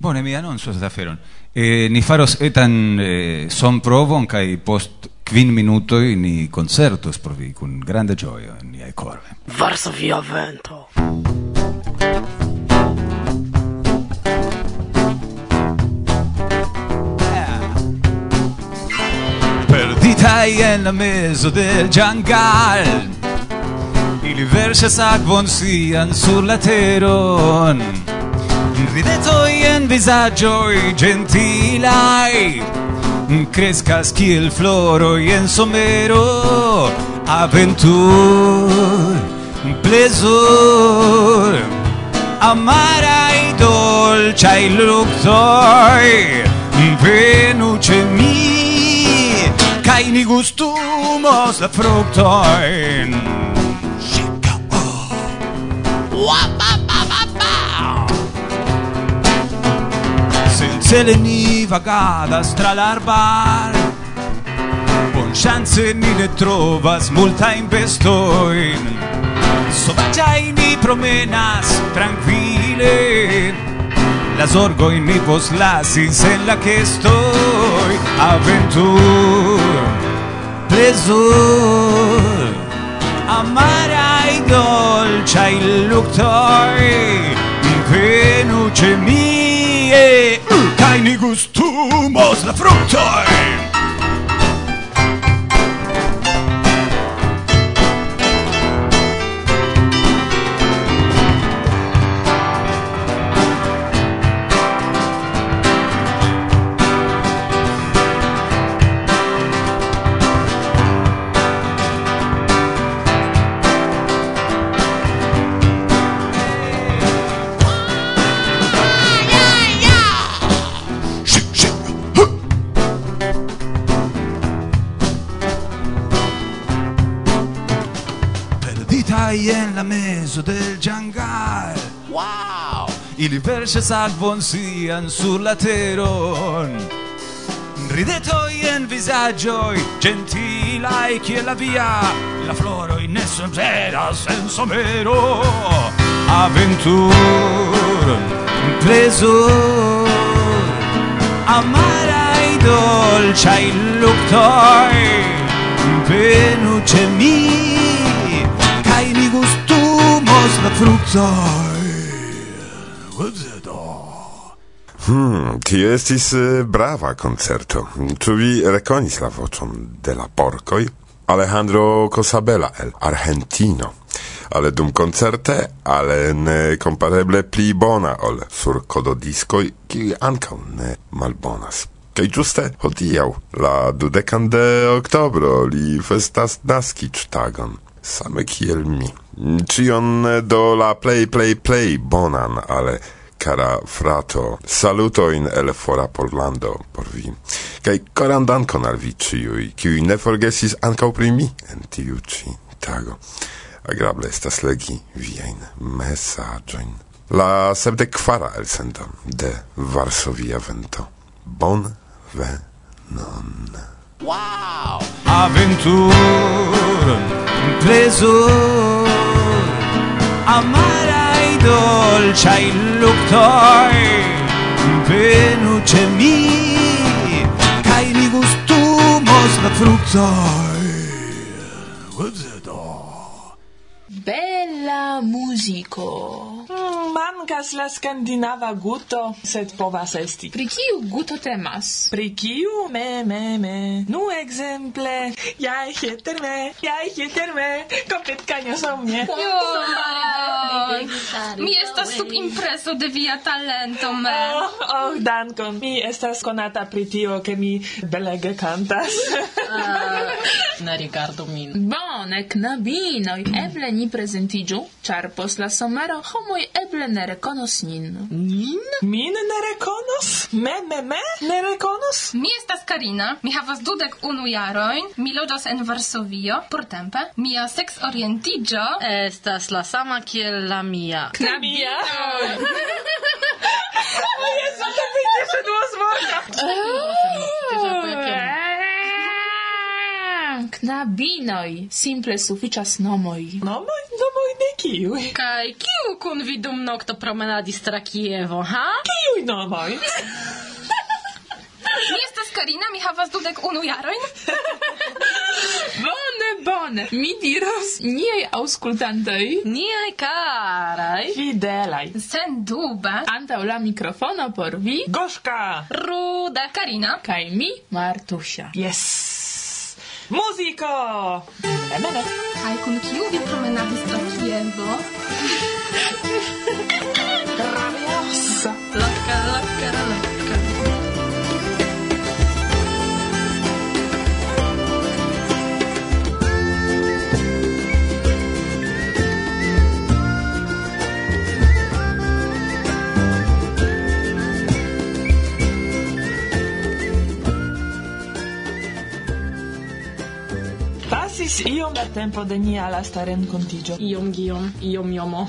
Bone, mi anonsos da feron. Eh, ni faros etan eh, son provon kai post quin minuto ni concertos por vi kun grande in en corve. Verso via vento. Perdita Perditaj en la mezo de ĝangal Ili verŝas akvon sian sur la teron ridetoi en visagioi gentilai Crescas kiel floroi en somero Aventur, plesur Amarai dolciai luctoi Venu ce mi Cai ni gustumos la fructoin Shake up, oh. What? Zeleni vagada stralar bar Bonšanse ni ne trovas, multajn bestojn in ni promenas trankvile La zorgojn ni postlasis en la che kestoj Aventur, plezur Amaraj il luktoj Venu ĉe mi mm. Einige stumos la fruktoj mezzo del giangal Wow! Ili verse akvon sian sur la teron. Ridetoj en vizaĝoj, gentilai che la via La floro in esso somperas senso somero Aventur, preso Amaraj dolĉaj luktoj Venu ĉe mi la fruktoj. Hmm, tio estis eh, brava concerto. Tu vi reconis la vocion de la porcoi? Alejandro Cosabella el Argentino. Ale dum concerte, ale ne compareble pli bona ol sur cododiscoi, qui ancau ne malbonas. Kaj giuste, hodiaŭ la dudekan de octobro li festas naskiĝtagon same kiel mi. Cion do la play play play bonan, ale cara frato, saluto in el fora Porlando por vi. Kai koran dankon al vi ciui, kiui ne forgesis ancau pri mi en tiu ci tago. Agrable estas legi viajn mesaĝojn. La sebde quara el sento de Varsovia vento. Bon venon. Wow! Aventuron preso Amarai dolciai luctoi Venu ce mi Cai li gustumos la fructoi. Bella musico mancas la scandinava guto, sed povas esti. Pri kiu guto temas? Pri kiu? Me, me, me. Nu exemple, ja heter me, ja heter me, kopet kanios so mnie. Mi estas sub impreso de via talento, me. Oh, oh, dankon. Mi estas konata pri tio, ke mi belege kantas. uh, ne rigardu min. Bon bone, knabinoj, eble ni prezentiĝu, ĉar post la somero homoj eble ne rekonos nin. Nin? Min ne rekonos? Me, me, me ne rekonos? Mi estas Karina, mi havas dudek unu jarojn, mi loĝas en Varsovio, portempe, mia seksorientiĝo estas la sama kiel la mia. Knabinoj! O Jezu, to wyjdzie szedło z morza! knabinoj, simple sufiĉas nomoj. Nomoj? Nomoj de kiuj? Kaj kiu kun vi dum nokto promenadis tra Kievo, ha? Kiuj nomoj? Mi estas Karina, mi havas dudek unu jarojn. bone, bone. Mi diros niei aŭskultantoj, niaj karaj, fidelaj, sendube, antaŭ la mikrofono por vi, Goszka, Ruda, Karina kaj mi, Martusia. Yes. Muziko! Emene! Kaj kun kiu vi promenadis do Kievo? Rabiosa! Loka, loka, loka. Pasis iom da tempo de nia lasta renkontiĝo. Iom giom, iom iomo.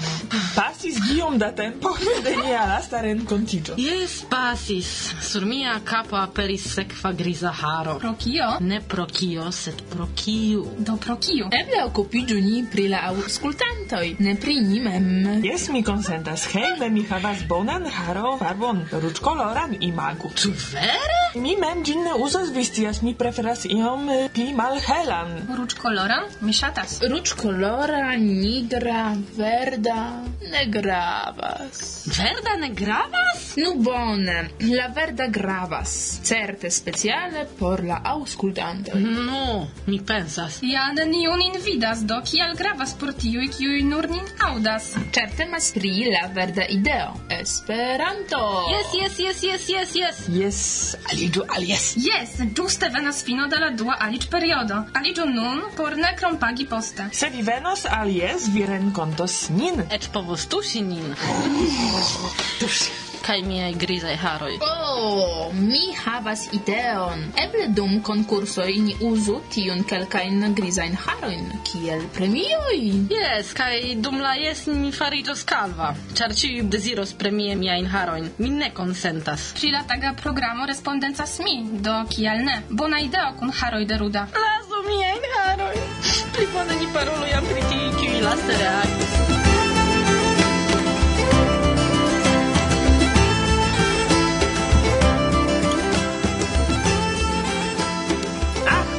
Pasis giom da tempo de nia lasta renkontiĝo. Jes, pasis. Sur mia kapo aperis sekva griza haro. Pro kio? Ne pro kio, sed pro kiu. Do pro kiu? Eble okupiĝu ni pri la aŭskultantoj, ne pri ni mem. Jes, mi konsentas. Hejme mi havas bonan haro farbon ruĝkoloran imagu. Ĉu vere? Mi mem ĝin ne uzas, vi scias, mi preferas iom pli malhelan. Ruĝkoloran koloran? Mi ŝatas. Ruĝkolora, nigra, verda, ne gravas. Verda ne gravas? Nu bone, la verda gravas, certe speciale por la aŭskultantoj. No, mi pensas. Ja neniu nin vidas, do kial gravas por tiuj, kiuj nur nin aŭdas. Ĉar temas pri la verda ideo, Esperanto. Yes, yes, yes, yes, yes, yes. Jes, aliĝu al jes. Jes, ĝuste venas fino de la dua aliĝ-periodo. Aliĝu nun Hm, por ne krompagi poste. Se vi venos alies, vi renkontos nin. Eĉ povostusi nin. Kaj miaj grizaj haroj. Oh, mi havas ideon. Eble dum konkursoj ni uzu tiun kelkajn grizajn harojn kiel premioj. Yes, kaj dum la jes mi fariĝos kalva, ĉar ĉiuj deziros premie miajn harojn. Mi ne konsentas. taga programo respondencas mi, do kial ne? Bona ideo kun haroj de ruda. Lasu miajn Pli bone ni parolu jam pri tiuj, kiuj laste reagis.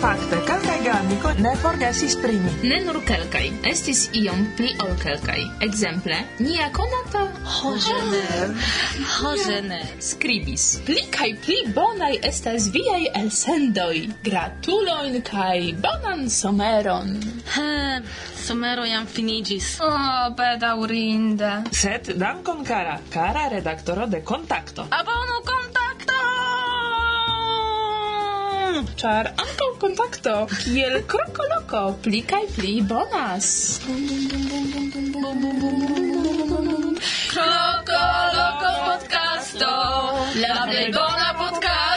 Fakte, kelkaj geamikoj ne forgesis pri mi. Ne nur kelkaj, estis iom pli ol kelkaj. Ekzemple, nia konata Hožener. Hožener skribis: "Pli kaj pli bonaj estas viaj elsendoj. Gratulojn kaj bonan someron." Ha, somero jam finiĝis. Oh, bedaŭrinde. Sed dankon kara, kara redaktoro de Kontakto. Abonu kon ĉar ankaŭ kontakto kiel krokoloko pli kaj pli bonas. Krokoloko podcasto, la plej bona podcasto.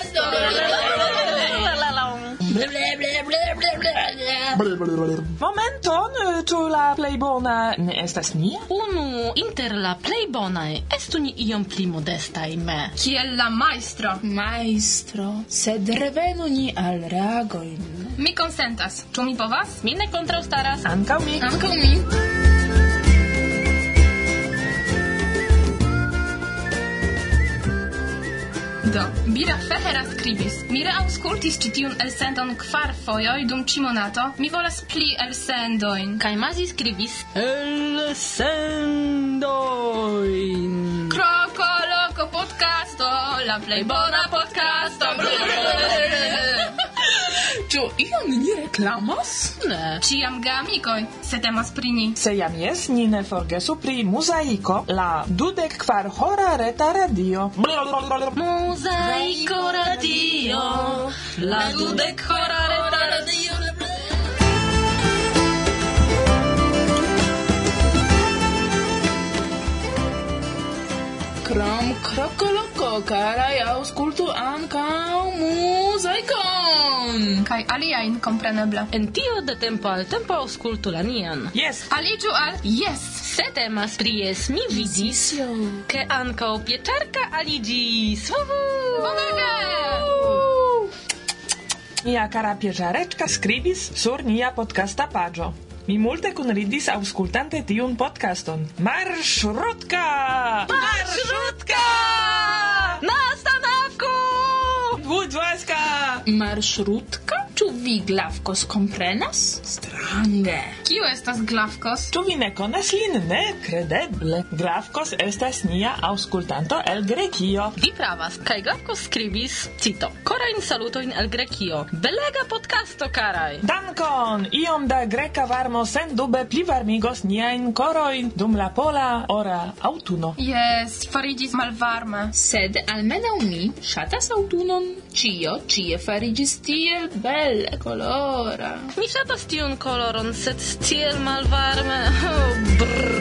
Momenton, ĉu la plej bona ne estas nia? Unu inter la plej bonaj estu ni iom pli modestaj me. Kiel la majstro. Majstro, sed revenu ni al reagojn. Mi konsentas. Ĉu mi povas? Mi ne kontraŭstaras. Ankaŭ mi. Ankaŭ mi. Do, Bira Fehera scribis. Mi reauscultis ĉi tiun elsendon kvar fojoj dum ĉi monato. Mi volas pli elsendojn. Kaj Mazi skribis: Elsendojn. Krokoloko podcasto, la plej bona podcasto. Ĉu ion ni reklamos? Ne. Ĉiam geamikoj, se temas pri ni. Se jam jes, ni ne forgesu pri Muzaiko, la dudek kvar hora reta radio. Muzaiko radio, la dudek hora reta radio. Krom krokoloko, karaj aŭskultu ankaŭ muzikon! Kaj aliajn, kompreneble. En tio de tempo al tempo aŭskultu la nian. Jes! Aliĝu al jes! Se temas pri jes, mi vidis, ke ankaŭ pieczarka aliĝis! Bonega! Nia kara pierzareczka scribis sur nia podcasta paĝo. Mi multe kunridis aŭskultante tiun podcaston. Marŝrutka! Marŝrutka! Nastanavku! Budvaska! Marŝrutka? Ĉu vi Glavkos komprenas? Strange. Kio estas Glavkos? Ĉu vi ne konas lin? Ne, kredeble. Glavkos estas nia aŭskultanto el Grekio. Vi pravas, kaj Glavkos skribis, cito, korajn salutojn el Grekio. Belega podcasto, karaj! Dankon! Iom da greka varmo sendube pli varmigos niajn korojn dum la pola ora aŭtuno. Jes, fariĝis malvarma. Sed almenaŭ mi ŝatas aŭtunon. Ĉio ĉie fariĝis tiel bele belle colora. Mi ŝatas tiun koloron, sed tiel malvarme. Oh, brr.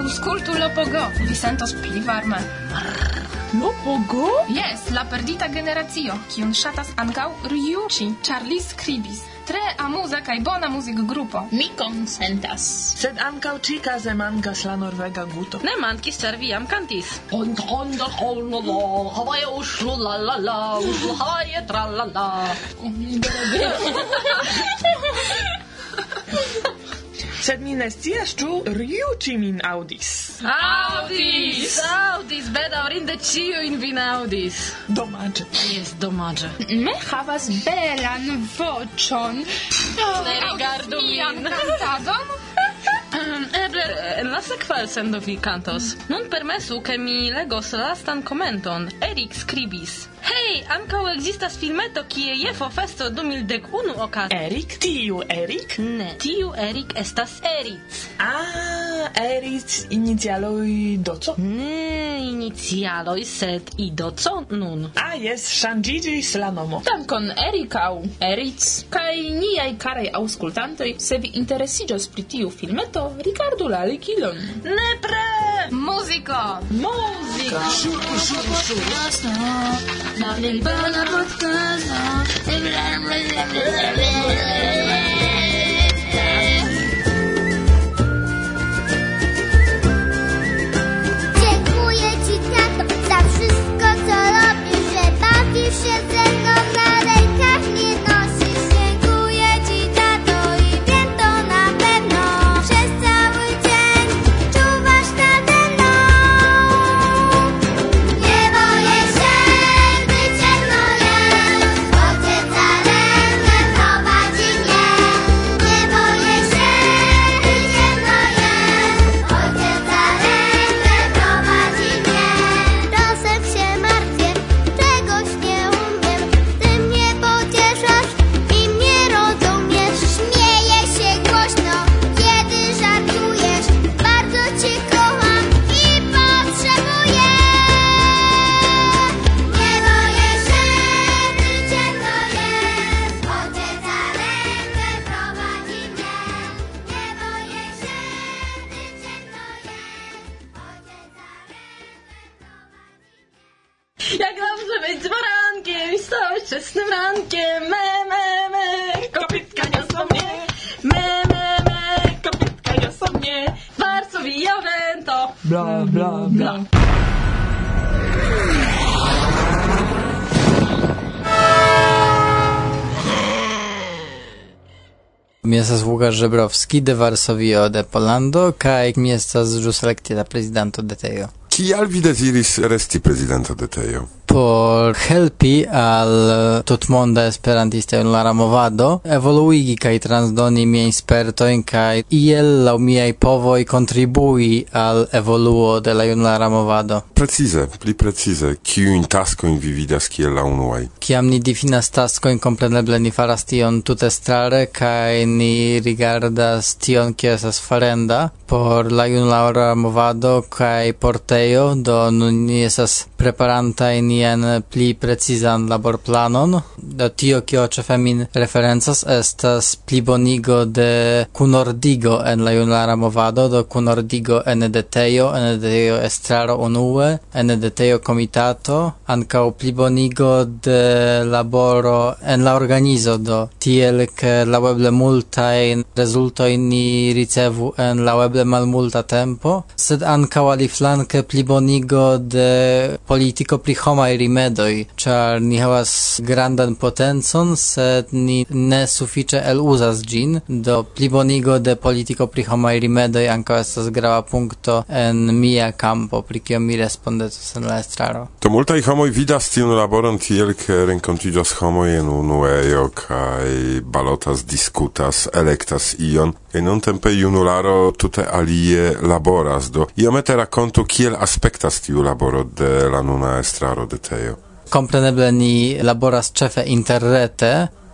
Aŭskultu Lopogo, vi sentos pli varme. Lopogo? Jes, la perdita generacio, kiun ŝatas ankaŭ Ryuĉi, ĉar li skribis tre amuza kaj bona muzikgrupo. Mi konsentas. Sed ankaŭ ĉikaze mankas la norvega guto. Ne mankis, ĉar vi jam kantis. Havaje uŝlu la la la, uŝlu havaje tra la la. sed mi ne scias ĉu Ryuji min aŭdis. Aŭdis! Aŭdis, bedaŭrinde ĉiujn vin aŭdis. Domaĝe. Jes, domaĝe. Mi havas belan voĉon. Ne rigardu mian kantadon. Ehm, eble en la sekva sendo vi kantos. Nun permesu, ke mi legos lastan komenton. Erik skribis. Hej, ankaŭ ekzistas filmeto kie Jefo Festo 2011 okazas. Erik? Tiu Erik? Ne, tiu Erik estas Eric. Ah, Eric inicialoj doco? Ne, inicialoj, sed idoco nun. Ah, jes, ŝanĝiĝis la nomo. Dankon Erikau, Eric kaj niaj karaj aŭskultantoj, se vi interesiĝos pri tiu filmeto, rigardu la ligilon. Nepre! Muziko! Muzika! Dziękuję ci, tato, za wszystko, co robisz, że bawisz się ze mną, na comienza a jugar Żebrowski de Varsovia de Polando, cae comienza z ser elegido presidente de Teo. Kial vi deziris resti presidente de Tejo? Por helpi al eh, tutmonda esperantista en la movado, evoluigi kaj transdoni miajn spertojn kaj iel laŭ miaj povoj kontribui al evoluo de la junula movado. Precize, pli precize, kiujn taskojn vi vidas kiel la unuaj? Kiam ni difinas taskojn, kompreneble ni faras tion tute strare kaj ni rigardas tion kiel estas farenda por la junula movado kaj por laborejo, do nun ni estas preparantaj nian pli precizan laborplanon. Do tio, kio ĉefe min referencas, estas plibonigo de kunordigo en la junulara movado, do kunordigo ene de tejo, ene de tejo estraro unue, ene de tejo komitato, ankaŭ plibonigo de laboro en la organizo, do tiel ke laŭeble multajn rezultojn ni ricevu en laŭeble malmulta tempo, sed ankaŭ aliflanke plibonigo de politico pri homaj rimedoi, char ni havas grandan potencon, sed ni ne suffice el usas gin, do plibonigo de politico pri homaj rimedoi anca estas grava punkto en mia campo, pri kio mi respondetus en la estraro. To multaj homoj vidas tiun laboron tiel, ke renkontiĝas homoj en unuejo kaj balotas, diskutas, elektas ion, kaj nuntempe junularo tute alie laboras, do iomete rakontu kiel aspektas tiu laboro de la nuna estraro de Teo? Kompreneble ni laboras ĉefe interrete,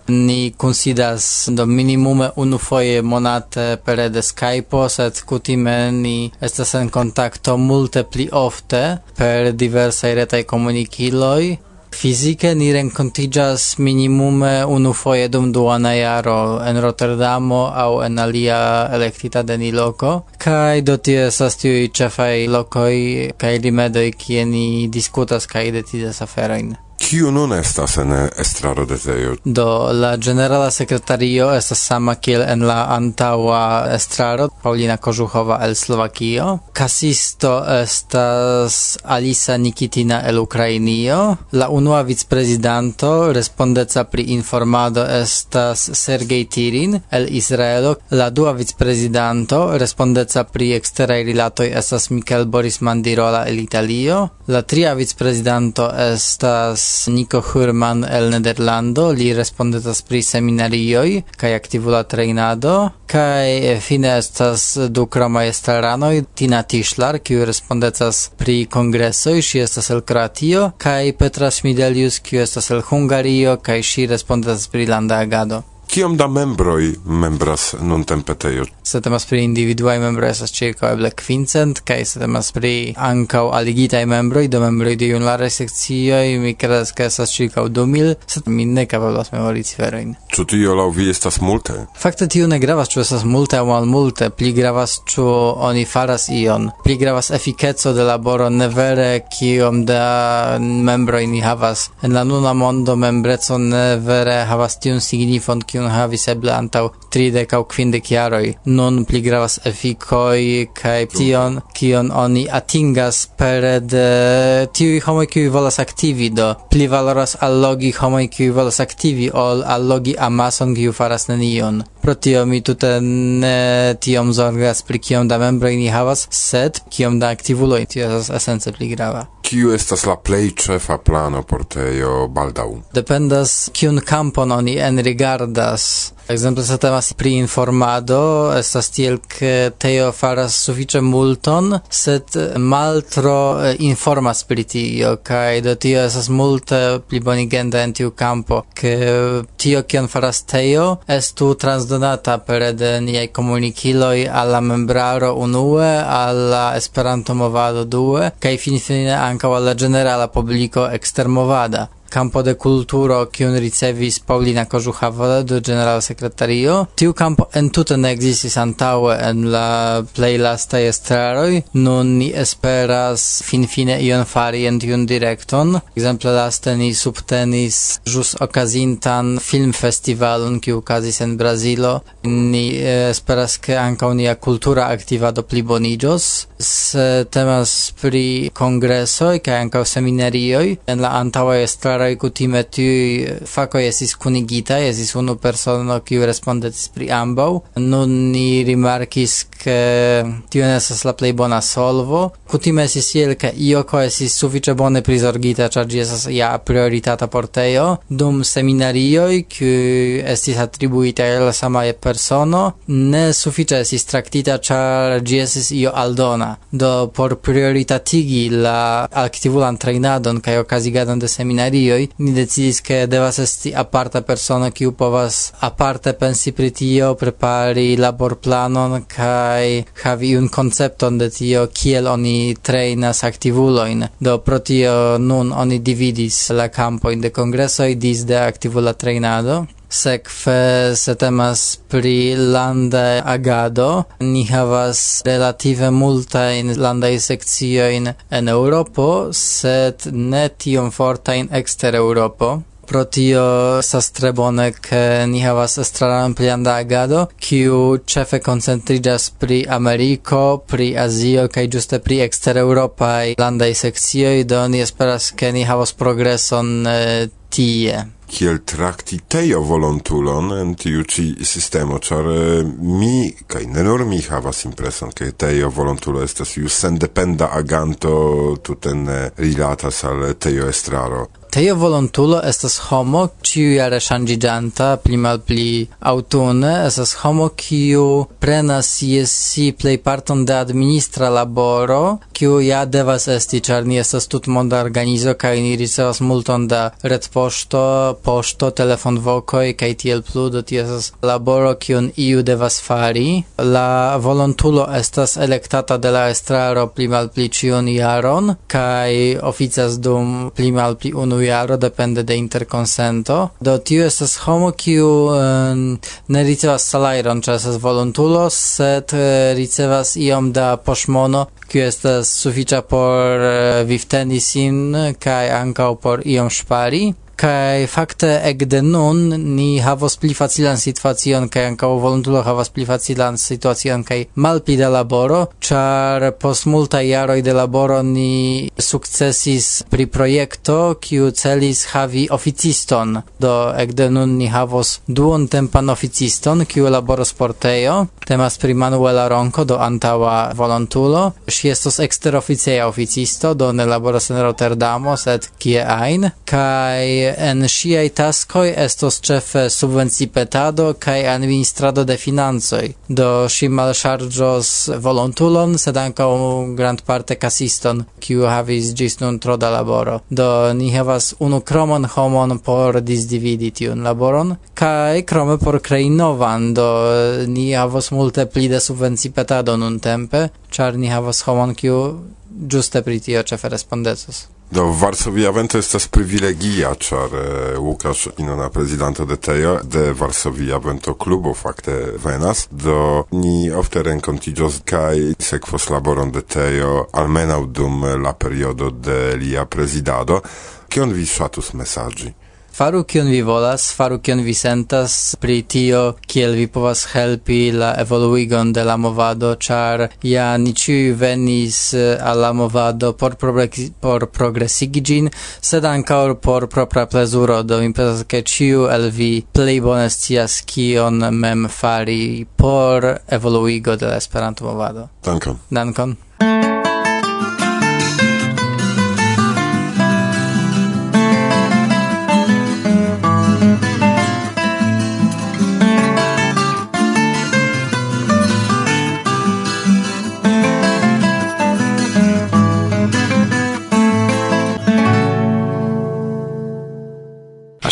ni considas do minimume unu foje monate per de Skype, sed kutime ni estas en kontakto multe pli ofte per diversaj retaj komunikiloj Fizike ni renkontiĝas minimume unu foje dum duana jaro en Rotterdamo aŭ en alia elektita deniloko, kaj do tie estas tiuj ĉefaj lokoj kaj rimedoj kie ni diskutas kaj decidas aferojn. Kiu nun estas en estraro de Zejo? Do, la generala sekretario estas sama kiel en la antaŭa estraro, Paulina Kožuchova el Slovakio. Kasisto estas Alisa Nikitina el Ukrainio. La unua vicprezidanto respondeca pri informado estas Sergej Tirin el Izraelo. La dua vicprezidanto respondeca pri eksteraj rilatoj estas Mikel Boris Mandirola el Italio. La tria vicprezidanto estas Nico Hurman el Nederlando, li respondetas pri seminarioj kaj aktivula trejnado, kaj fine estas du kromaj estraranoj, Tina Tischler, kiu respondecas pri kongresoj, ŝi estas el Kroatio, kaj Petra Smidelius, kiu estas el Hungario, kaj ŝi respondas pri landa agado. Kiom da membroj membras nun tempe tejo? Se temas pri individuaj membroj estas ĉirkaŭ eble kvincent kaj se temas pri ankaŭ aligitaj membroj do membroj de junularaj sekcioj mi kredas ke estas ĉirkaŭ du mil, sed mi ne kapablas memori ciferojn. Ĉu tio laŭ vi estas multe? Fakte tio ne gravas ĉu estas multe aŭ malmulte, pli gravas ĉu oni faras ion. Pli gravas efikeco de laboro ne vere kiom da membroj ni havas. En la nuna mondo membreco ne vere havas tiun signifon kiu kiun havis eble antaŭ 30 aŭ 50 jaroj. Nun pli gravas efikoj kaj tion kion oni atingas pere de tiuj homoj kiuj volas aktivi do pli valoras allogi homoj kiuj volas aktivi ol allogi amason kiu faras nenion. Pro tio mi tute ne tiom zorgas pri kiom da membroj ni havas, sed kiom da aktivuloj. Tio estas esence pli grava kiu estas la plej ĉefa plano por Tejo baldaŭ? Dependas kiun kampon oni enrigardas Exemple se temas pri informado, estas tiel ke teo faras sufiĉe multon, sed maltro eh, informas pri tio kaj do tio estas multe pli bonigenda en tiu kampo, ke tio kion faras teo estu transdonata pere de niaj komunikiloj al la membraro unue, al la Esperanto movado due kaj finfine ankaŭ al la ĝenerala publiko ekstermovada campo de culturo kiun ricevis Paulina Kożuchavola do general secretario Tiu campo en entute ne existis antaŭe en la plej lastaj estraroj. Nun ni esperas finfine ion fari en tiun direkton. Ekzemple laste ni subtenis ĵus okazintan filmfestivalon kiu okazis en Brazilo. Ni eh, esperas ke ankaŭ nia kultura aktivado pliboniĝos. Se temas pri kongresoj kaj ankaŭ seminarioj en la antaŭaj estraroj juaroj kutime tiuj eh, fakoj estis kunigitaj, estis unu persono kiu respondetis pri ambaŭ. Nun ni rimarkis, ke tio ne estas la plej bona solvo. Kutime estis tiel, ke ioko estis sufiĉe bone prizorgita, ĉar ĝi estas ja prioritata portejo, dum seminarioj, kiuj estis atribuitaj al la sama persono, ne sufiĉe estis traktita, ĉar ĝi estis io aldona. Do por prioritatigi la aktivulan trejnadon kaj okazigadon de seminario, specioj, ni decidis ke devas esti aparta persono kiu povas aparte pensi pri tio, prepari laborplanon kaj havi un koncepton de tio, kiel oni trejnas aktivulojn. Do pro tio nun oni dividis la kampojn de kongresoj disde aktivula trejnado Sekve se temas pri landa agado, ni havas relative multajn sekcio in en Europo sed ne tiom fortajn ekster Europo Pro tio estas tre bone, ke ni havas estraran planda agado, kiu ĉefe koncentriĝas pri Ameriko, pri Azio kaj ĝuste pri ekster-eŭropaj landaj sekcioj, do ni esperas, ke ni havos progreson eh, tie kiel trakti tejo volontulon en tiu ci sistemo, ĉar eh, mi kaj ne nur mi havas impreson, ke tejo volontulo estas ju sendependa aganto tuten rilatas al tejo estraro. Teia volontulo estas homo ciu jare shangigianta pli mal pli autune, estas homo kiu prenas je si parton de administra laboro, kiu ja devas esti, char ni estas tutmonda organizo kaj ni ricevas multon da red posto, posto, telefon vocoi, kaj tiel plu, do ti estas laboro kiun iu devas fari. La volontulo estas elektata de la estraro pli mal pli ciun jaron kaj oficas dum pli mal pli unu jaro depende de interkonsento. Do tiu estas homo kiu um, ne ricevas salajron, ĉar estas volontulo, sed uh, ricevas iom da poŝmono, kiu estas sufiĉa por eh, uh, vivteni sin kaj ankaŭ por iom ŝpari kai fakte ekde nun ni havos pli facilan situacion kai ankaŭ volontulo havas pli facilan situacion kai malpli de laboro char post multa jaro de laboro ni sukcesis pri projekto kiu celis havi oficiston. Do ekde nun ni havos duontempan oficiston kiu laboros por teo. Temas pri Manuela Ronco do antaŭa volontulo. Ŝi estos eksteroficeja oficisto do ne laboras en Rotterdamo sed kie ajn. Kai en ŝiaj taskoj estos ĉefe subvencipetado kaj administrado de financoj. Do ŝi malŝarĝos volontulon, sed ankaŭ grandparte kasiston, kiu havis ĝis nun tro da laboro. Do ni havas unu kromon homon por disdividi tiun laboron, kaj krome por krei novan, do ni havos multe pli da subvencipetado nuntempe, ĉar ni havas homon kiu ĝuste pri tio ĉefe respondecos. Do Varsovia Vento estas privilegia, ĉar e, Łukasz Ino na prezidanto de Tejo de Varsovia Vento klubo fakte venas, do ni ofte renkontiĝos kaj sekvos laboron de Tejo almenaŭ dum la periodo de lia prezidado. Kion vi ŝatus mesaĝi? faru kion vi volas, faru kion vi sentas pri tio, kiel vi povas helpi la evoluigon de la movado, char ja ni ciui venis eh, al la movado por, por progresigi gin, sed ankaŭ por propra plezuro, do mi pensas, ke ciu el vi plei bone scias kion mem fari por evoluigo de la Esperanto-movado. Dankon. Dankon.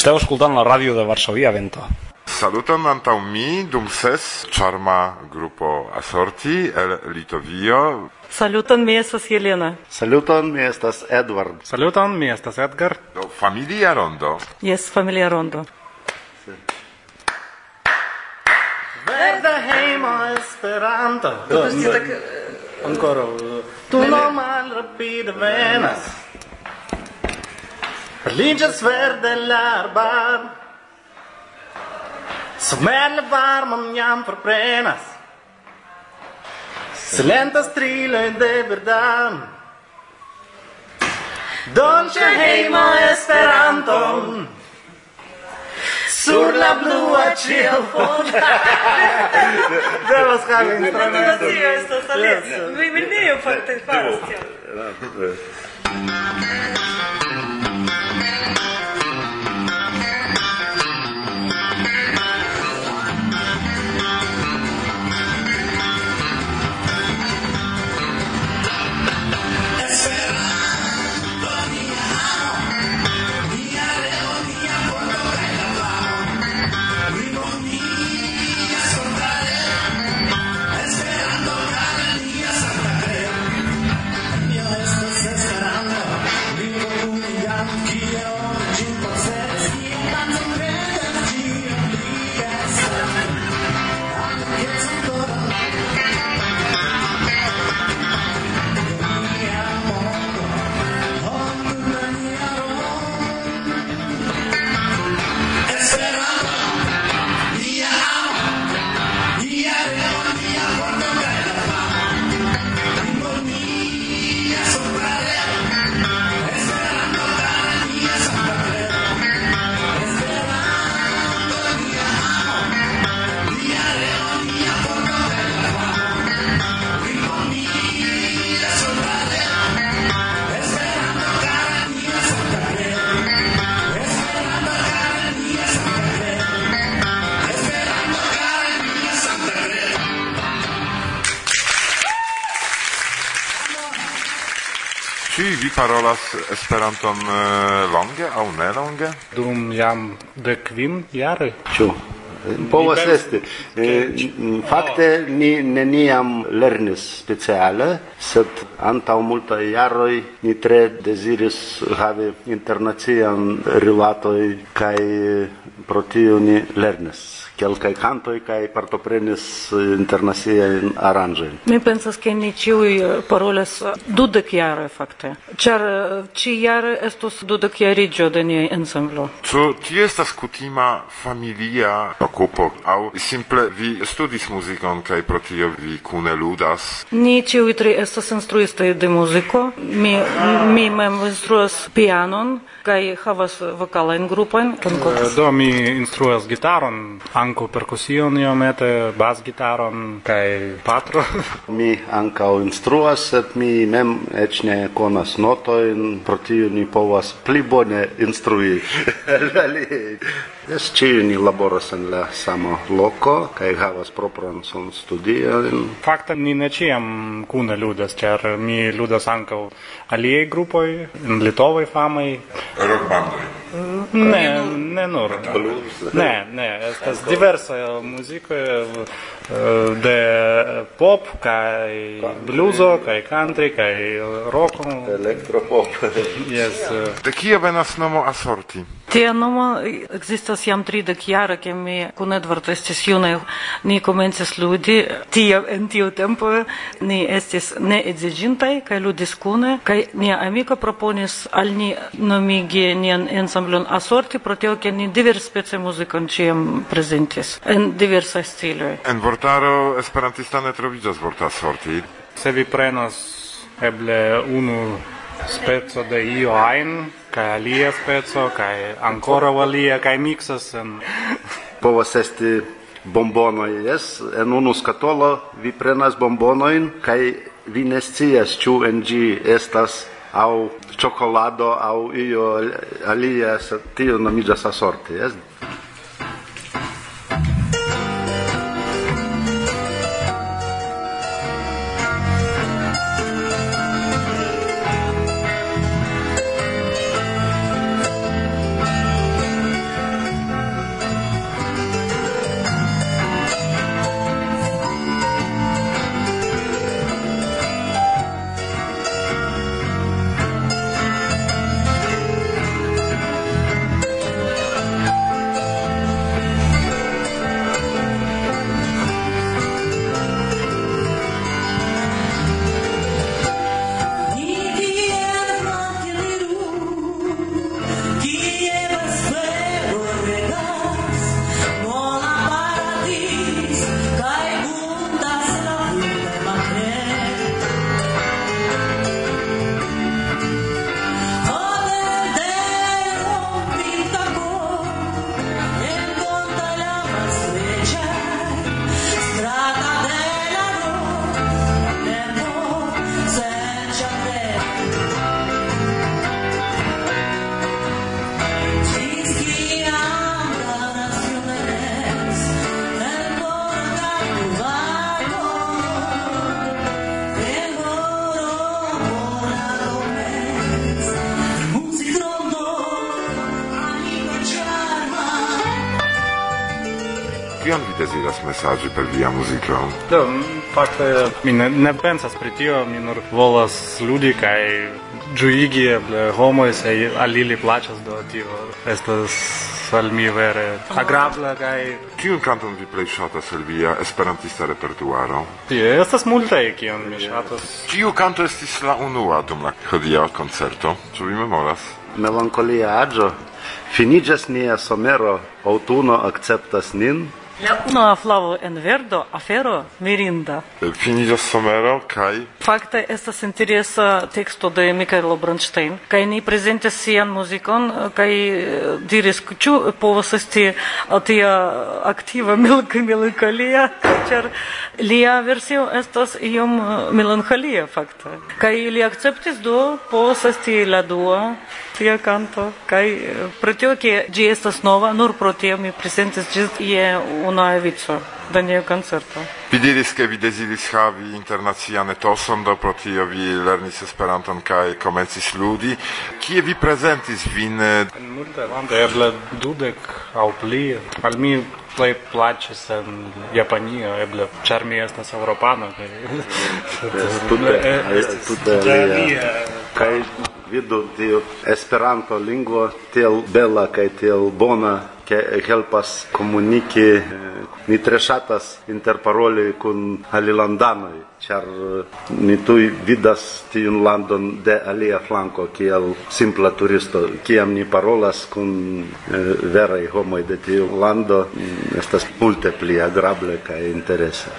Esteu escoltant la ràdio de Varsovia Vento. Saluton antaŭ mi dum ses ĉarma grupo Asorti el Litovio. Saluton mi estas Jelena. Saluton mi estas Edward. Saluton mi estas Edgar. Do familia rondo. Yes, familia rondo. Verda hejmo Esperanto. Do, Do, tak... Ancora. Eh, tu no malrapide venas. Linjes verde l'arban Smerle varmam jam forprenas. Silenta strilo in de verdam. Dolce heimo esperanton Sur la blua ciel fonda Devas havi instrumento Tio estas alia Mi mi neo forte faras eh, tion Ĉu vi parolas Esperanton eh, longe aŭ ne longe? Dum jam de kvin jaroj. Ĉu? Povas esti. Eh, fakte oh. ni neniam lernis speciale, sed antaŭ multaj jaroj ni tre deziris havi internacian rilatoj kaj eh, pro tio ni lernis kelkai kantoj kaj partoprenis internaciajn aranĝojn. Mi pensas ke ni ĉiuj parolas dudekjare fakte, ĉar ĉi-jare estos dudekjariĝo de nia ensemblo. Ĉu tio estas kutima familia okupo aŭ simple vi studis muzikon kaj pro tio vi kune ludas? Ni ĉiuj tri estas instruistoj de muziko. Mi mi mem instruas pianon Кај хавас вокален групен? Да, ми инструас гитарон, анко перкусион јам ете, бас гитарон, кај патро. Ми анкао инструас, ет ми мем ечне конас нотој противни по вас плибоне инструи. Jes, ĉiuj ni laboras en la sama loko kaj havas propran son studion. Fakte ni ne ĉiam kune ludas, ĉar mi ludas ankaŭ aliaj grupoj, en litovaj famaj. Rokbandoj. Ne, ne nur. Ne, ne, estas diversaj muzikoj eh, de pop kaj bluzo kaj country kaj roko. Elektropop. Yes. Eh. De kie venas nomo Asorti? Tia nomo ekzistas jam tridek jara, ke mi kun Edward estis junaj, ni komencis ludi. Tie en tiu tempo ni estis ne edziĝintaj kaj ludis kune kaj nia amiko proponis al ni nomigi nian ensemble ansamblon Assorti, pro teo che ni divers specie muzikon ciam prezentis, en diversaj stiloj. En vortaro esperantistane troviĝas vorta Asorti. Se vi prenas eble unu spezzo de io ein, kaj alia speco, kai ancora alia, kai mixas en... Povas esti bombonoj, jes, en unu skatolo vi prenas bombonoin, kai vi ne scias, ĉu en ĝi estas au cioccolado au io alia tio nomigas assorte, est? deziras mesaĝi per via muziko? Do, fakte mi ne, ne pensas pri tio, mi nur volas ludi kaj ĝuigi eble homoj se al ili plaĉas do tio estas al mi vere agrabla kaj kiun kanton vi plej ŝatas el via esperantista repertuaro? Tie estas multaj kion mi ŝatas. Kiu kanto estis la unua dum la hodiaŭa koncerto? Ĉu vi memoras? Melankolia aĝo finiĝas nia somero, aŭtuno akceptas nin, La unua flavo en verdo afero mirinda. Finiĝas somero kaj fakte estas interesa teksto de Mikhailo Bronstein kaj ni prezentis sian muzikon kaj eh, diris ĉu povas esti tia aktiva melankolia ĉar lia versio estas iom eh, melankolia fakte. Kaj li akceptis do povas esti la dua tia canto kai pro tio che gi estas nova nur pro tio mi presentis ĝis je una evico da nia koncerto. Vi diris ke vi deziris havi internacian etoson do pro tio vi lernis Esperanton kai komencis ludi. Kie vi prezentis vin? En multe lande eble dudek au pli. Al mi plej plaĉas en Japanio, eble ĉar mi estas eŭropano kaj tute alia. Kaj vidu tiu Esperanto lingvo tiel bela kaj tiel bona ke helpas komuniki eh, ni tre ŝatas interparoli kun alilandanoj ĉar eh, ni tuj vidas tiun landon de alia flanko kiel simpla turisto. Kiam ni parolas kun eh, veraj homoj de tiu lando mm, estas multe pli agrable kaj interese.